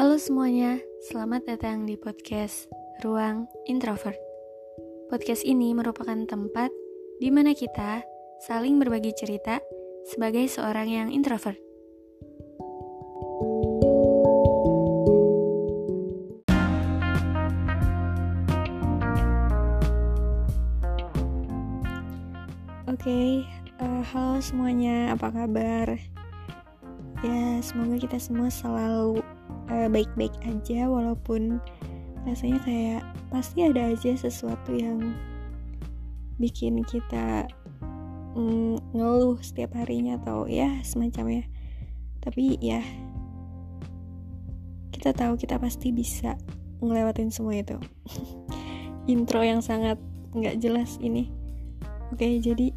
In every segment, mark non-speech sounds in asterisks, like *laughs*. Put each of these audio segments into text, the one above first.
Halo semuanya, selamat datang di podcast Ruang Introvert. Podcast ini merupakan tempat di mana kita saling berbagi cerita sebagai seorang yang introvert. Oke, okay, uh, eh, halo semuanya, apa kabar? Ya, semoga kita semua selalu eh, baik-baik aja walaupun rasanya kayak pasti ada aja sesuatu yang bikin kita mm, ngeluh setiap harinya atau ya semacamnya. Tapi ya kita tahu kita pasti bisa ngelewatin semua itu. *laughs* Intro yang sangat nggak jelas ini. Oke jadi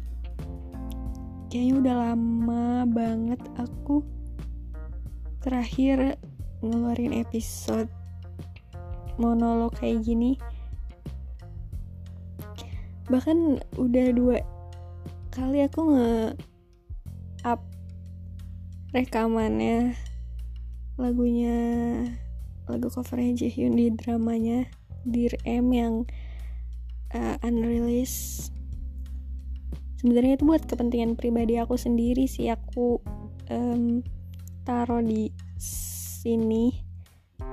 kayaknya udah lama banget aku terakhir ngeluarin episode monolog kayak gini. Bahkan udah dua kali aku nge up rekamannya lagunya lagu covernya Jaehyun di dramanya Dear M yang uh, unreleased. Sebenarnya itu buat kepentingan pribadi aku sendiri sih. Aku um, taruh di sini.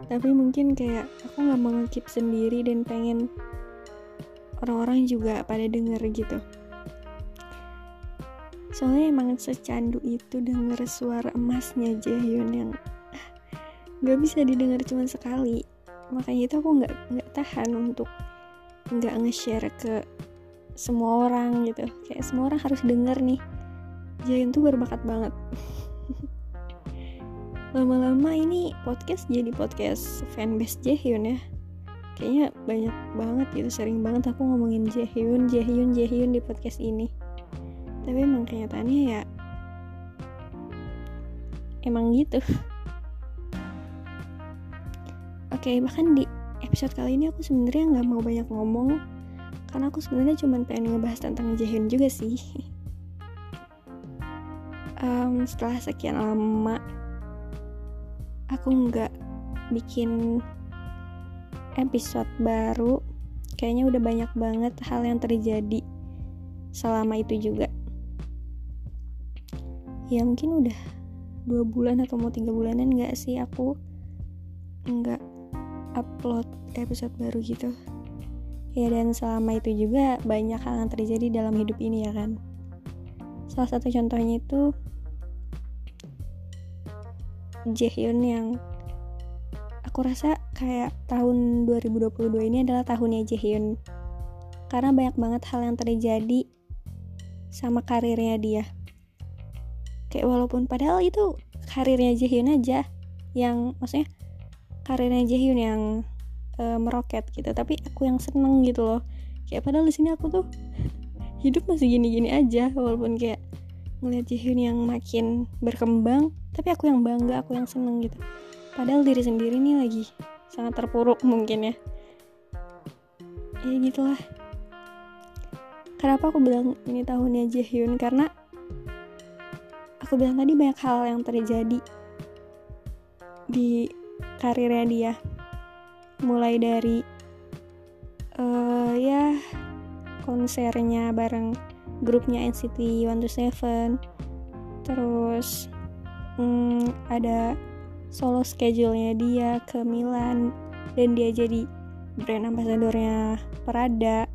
Tapi mungkin kayak aku nggak mau ngekip sendiri dan pengen orang-orang juga pada denger gitu. Soalnya emang secandu itu denger suara emasnya Jaehyun yang *laughs* nggak bisa didengar cuma sekali. Makanya itu aku nggak nggak tahan untuk nggak nge-share ke semua orang gitu. Kayak semua orang harus denger nih. Jaehyun tuh berbakat banget *laughs* lama-lama ini podcast jadi podcast fanbase Jaehyun ya. Kayaknya banyak banget gitu sering banget aku ngomongin Jaehyun Jaehyun Jaehyun di podcast ini. Tapi emang kenyataannya ya emang gitu. Oke bahkan di episode kali ini aku sebenarnya nggak mau banyak ngomong karena aku sebenarnya cuma pengen ngebahas tentang Jaehyun juga sih. Um, setelah sekian lama aku nggak bikin episode baru. Kayaknya udah banyak banget hal yang terjadi selama itu juga. Ya mungkin udah dua bulan atau mau tiga bulanan nggak sih aku nggak upload episode baru gitu? Ya dan selama itu juga banyak hal yang terjadi dalam hidup ini ya kan? Salah satu contohnya itu Jaehyun yang aku rasa kayak tahun 2022 ini adalah tahunnya Jaehyun. Karena banyak banget hal yang terjadi sama karirnya dia. Kayak walaupun padahal itu karirnya Jaehyun aja yang maksudnya karirnya Jaehyun yang uh, meroket gitu. Tapi aku yang seneng gitu loh. Kayak padahal di sini aku tuh *laughs* hidup masih gini-gini aja walaupun kayak ngeliat Jihyun yang makin berkembang tapi aku yang bangga aku yang seneng gitu. Padahal diri sendiri nih lagi sangat terpuruk mungkin ya. Ya gitulah. Kenapa aku bilang ini tahunnya Jihyun karena aku bilang tadi banyak hal yang terjadi di karirnya dia. Mulai dari uh, ya konsernya bareng grupnya NCT 127 terus hmm, ada solo schedule-nya dia ke Milan dan dia jadi brand ambassadornya Prada.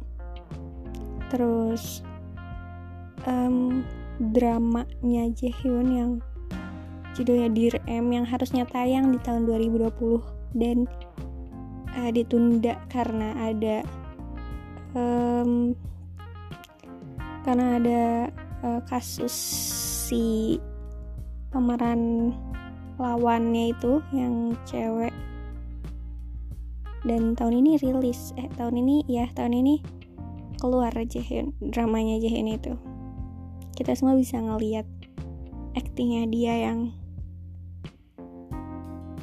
Terus um, dramanya Jaehyun yang judulnya Dear M yang harusnya tayang di tahun 2020 dan uh, ditunda karena ada um, karena ada uh, kasus si pemeran lawannya itu yang cewek. Dan tahun ini rilis. Eh tahun ini ya tahun ini keluar Jaehyun dramanya Jaehyun itu. Kita semua bisa ngeliat aktingnya dia yang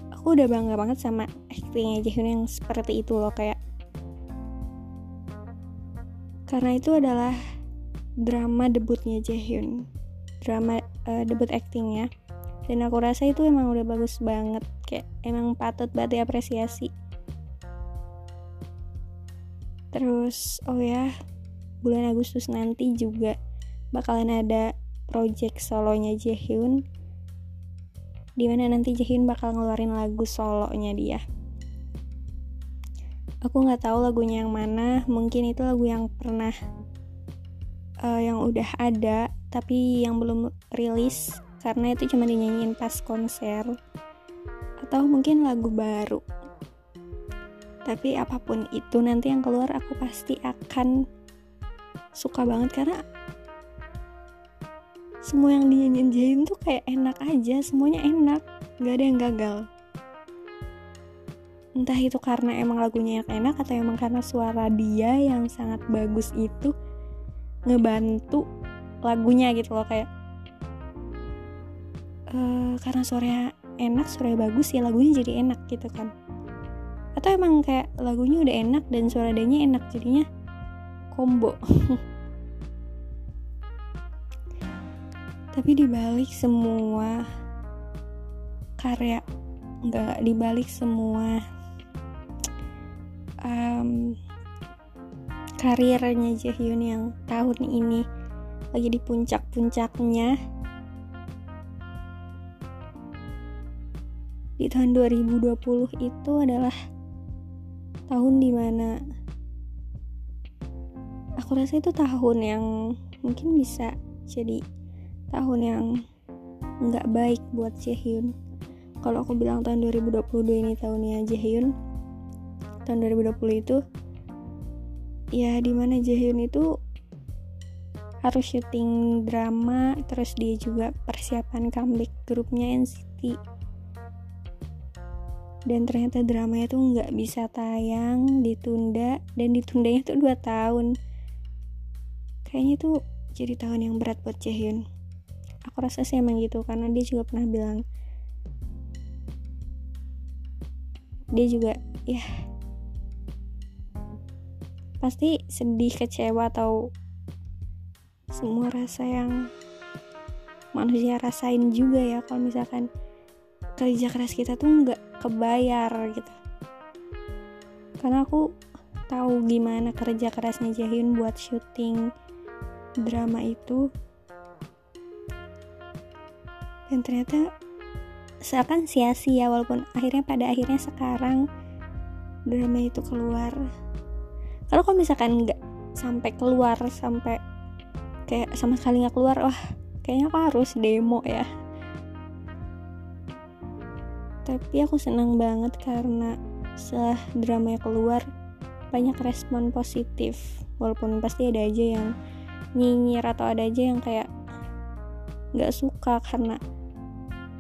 aku udah bangga banget sama aktingnya Jaehyun yang seperti itu loh kayak. Karena itu adalah drama debutnya Jaehyun drama uh, debut actingnya dan aku rasa itu emang udah bagus banget. Kayak emang patut banget diapresiasi. Terus oh ya bulan Agustus nanti juga bakalan ada project solonya Jaehyun di mana nanti Jaehyun bakal ngeluarin lagu solonya dia. Aku nggak tahu lagunya yang mana mungkin itu lagu yang pernah uh, yang udah ada tapi yang belum rilis karena itu cuma dinyanyiin pas konser atau mungkin lagu baru. Tapi apa pun itu nanti yang keluar aku pasti akan suka banget karena semua yang dinyanyiin tuh kayak enak aja semuanya enak gak ada yang gagal. Entah itu karena emang lagunya yang enak atau emang karena suara dia yang sangat bagus itu ngebantu lagunya gitu loh kayak uh, karena suaranya enak suaranya bagus ya lagunya jadi enak gitu kan. Atau emang kayak lagunya udah enak dan suara adanya enak jadinya combo. Tapi dibalik semua karya nggak dibalik semua um, karirnya Jaehyun yang tahun ini lagi di puncak-puncaknya. Di tahun 2020 itu adalah tahun di mana aku rasa itu tahun yang mungkin bisa jadi tahun yang nggak baik buat Jaehyun. Kalau aku bilang tahun 2022 ini tahunnya Jaehyun tahun 2020 itu ya di mana Jaehyun itu harus syuting drama terus dia juga persiapan comeback grupnya NCT dan ternyata dramanya tuh nggak bisa tayang ditunda dan ditundanya tuh 2 tahun. Kayaknya tuh jadi tahun yang berat buat Jaehyun. Aku rasa sih emang gitu karena dia juga pernah bilang dia juga ya pasti sedih kecewa atau semua rasa yang manusia rasain juga ya kalau misalkan kerja keras kita tuh nggak kebayar gitu. Karena aku tahu gimana kerja kerasnya Jahyun buat syuting drama itu. Dan ternyata seakan sia-sia walaupun akhirnya pada akhirnya sekarang drama itu keluar. Kalau kalau misalkan nggak sampai keluar sampai kayak sama sekali nggak keluar. Wah kayaknya aku harus demo ya. Tapi aku senang banget karena setelah drama keluar banyak respon positif. Walaupun pasti ada aja yang nyinyir atau ada aja yang kayak nggak suka karena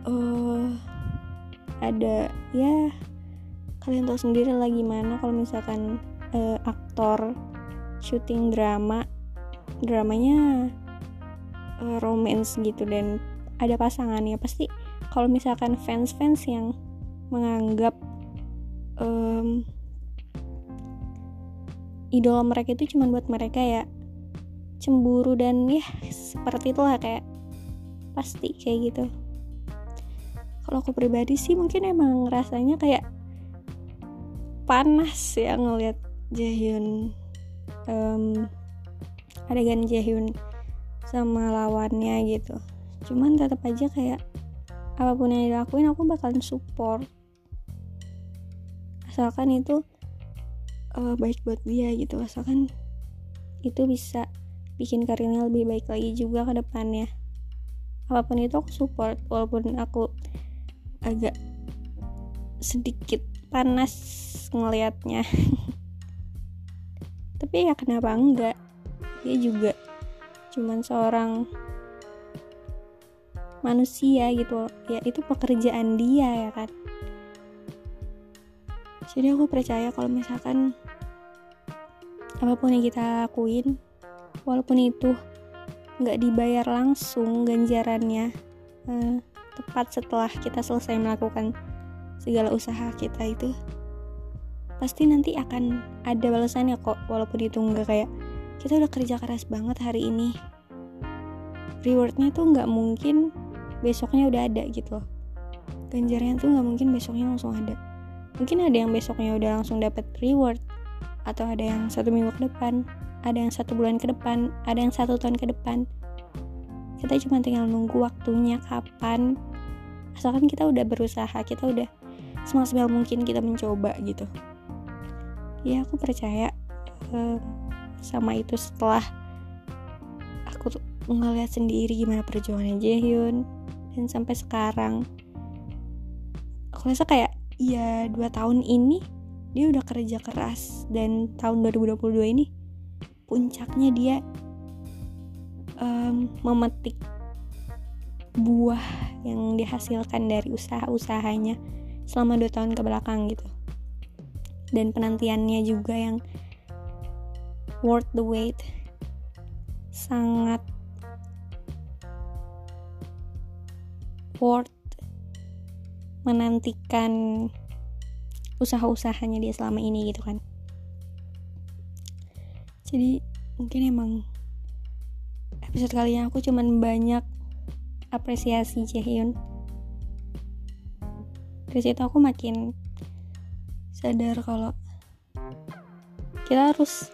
uh, ada ya kalian tahu sendiri lah gimana kalau misalkan uh, aktor syuting drama dramanya uh, romance gitu dan ada pasangannya pasti kalau misalkan fans-fans yang menganggap um, idola mereka itu cuma buat mereka ya cemburu dan ya seperti itulah kayak pasti kayak gitu. Kalau aku pribadi sih mungkin emang rasanya kayak panas ya ngelihat Jaehyun um, adegan Jaehyun sama lawannya gitu. Cuman tetap aja kayak apa pun yang dilakuin aku bakalan support. Asalkan itu uh, baik buat dia gitu. Asalkan itu bisa bikin karirnya lebih baik lagi juga ke depannya. Apa pun itu aku support walaupun aku agak sedikit panas ngelihatnya *laughs* tapi ya kenapa enggak dia juga cuman seorang manusia gitu ya itu pekerjaan dia ya kan? Jadi aku percaya kalau misalkan apa pun yang kita lakuin walaupun itu nggak dibayar langsung ganjarannya eh, tepat setelah kita selesai melakukan segala usaha kita itu pasti nanti akan ada balasannya kok walaupun itu nggak kayak kita udah kerja keras banget hari ini. Rewardnya tuh nggak mungkin besoknya udah ada gitu ganjarnya tuh nggak mungkin besoknya langsung ada. Mungkin ada yang besoknya udah langsung dapat reward atau ada yang satu minggu ke depan ada yang satu bulan ke depan ada yang satu tahun ke depan. Kita cuma tinggal nunggu waktunya kapan. Asalkan kita udah berusaha kita udah semaksimal mungkin kita mencoba gitu. Ya aku percaya uh, sama itu setelah aku ngeliat sendiri gimana perjuangannya Jaehyun. Dan sampai sekarang aku rasa kayak ya dua tahun ini dia udah kerja keras. Dan tahun 2022 ini puncaknya dia um, memetik buah yang dihasilkan dari usaha-usahanya selama dua tahun ke belakang gitu. Dan penantiannya juga yang worth the wait. Sangat worth menantikan usaha-usahanya dia selama ini gitu kan. Jadi mungkin emang episode kali ini aku cuman banyak apresiasi Jaehyun. Dari situ aku makin sadar kalau kita harus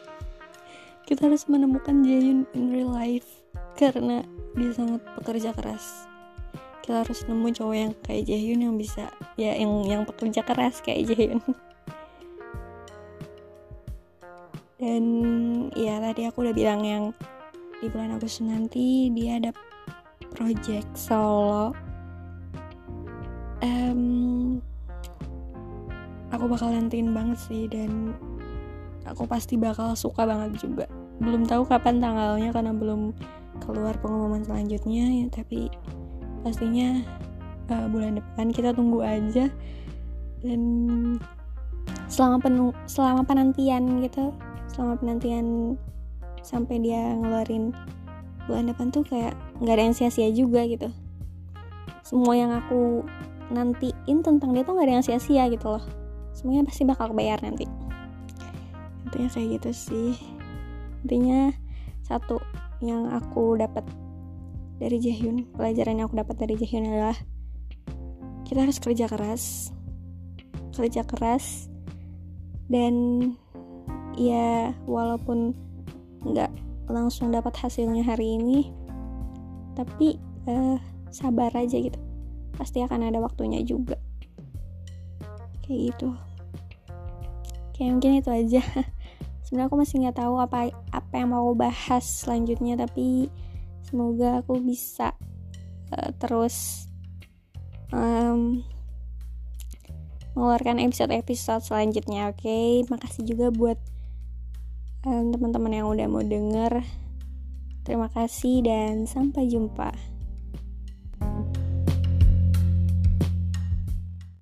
kita harus menemukan Jaehyun in real life karena dia sangat bekerja keras. Kita harus nemu cowok yang kayak Jaehyun yang bisa ya yang yang pekerja keras kayak Jaehyun. Dan ya tadi aku udah bilang yang di bulan Agustus nanti dia ada project solo. Um, aku bakal nantiin banget sih dan aku pasti bakal suka banget juga belum tahu kapan tanggalnya karena belum keluar pengumuman selanjutnya ya tapi pastinya uh, bulan depan kita tunggu aja dan selama penuh selama penantian gitu selama penantian sampai dia ngeluarin bulan depan tuh kayak nggak ada yang sia-sia juga gitu. Semua yang aku nantiin tentang dia tuh nggak ada yang sia-sia gitu loh. Semuanya pasti bakal kebayar nanti. Intinya kayak gitu sih intinya satu yang aku dapat dari Jaehyun pelajaran yang aku dapat dari Jaehyun adalah kita harus kerja keras kerja keras dan ya walaupun nggak langsung dapat hasilnya hari ini tapi uh, sabar aja gitu. Pasti akan ada waktunya juga. Kayak gitu. Kayak mungkin itu aja *laughs* sebenarnya aku masih nggak tahu apa apa yang mau bahas selanjutnya tapi semoga aku bisa uh, terus um, mengeluarkan episode-episode selanjutnya oke okay? makasih juga buat um, teman-teman yang udah mau denger terima kasih dan sampai jumpa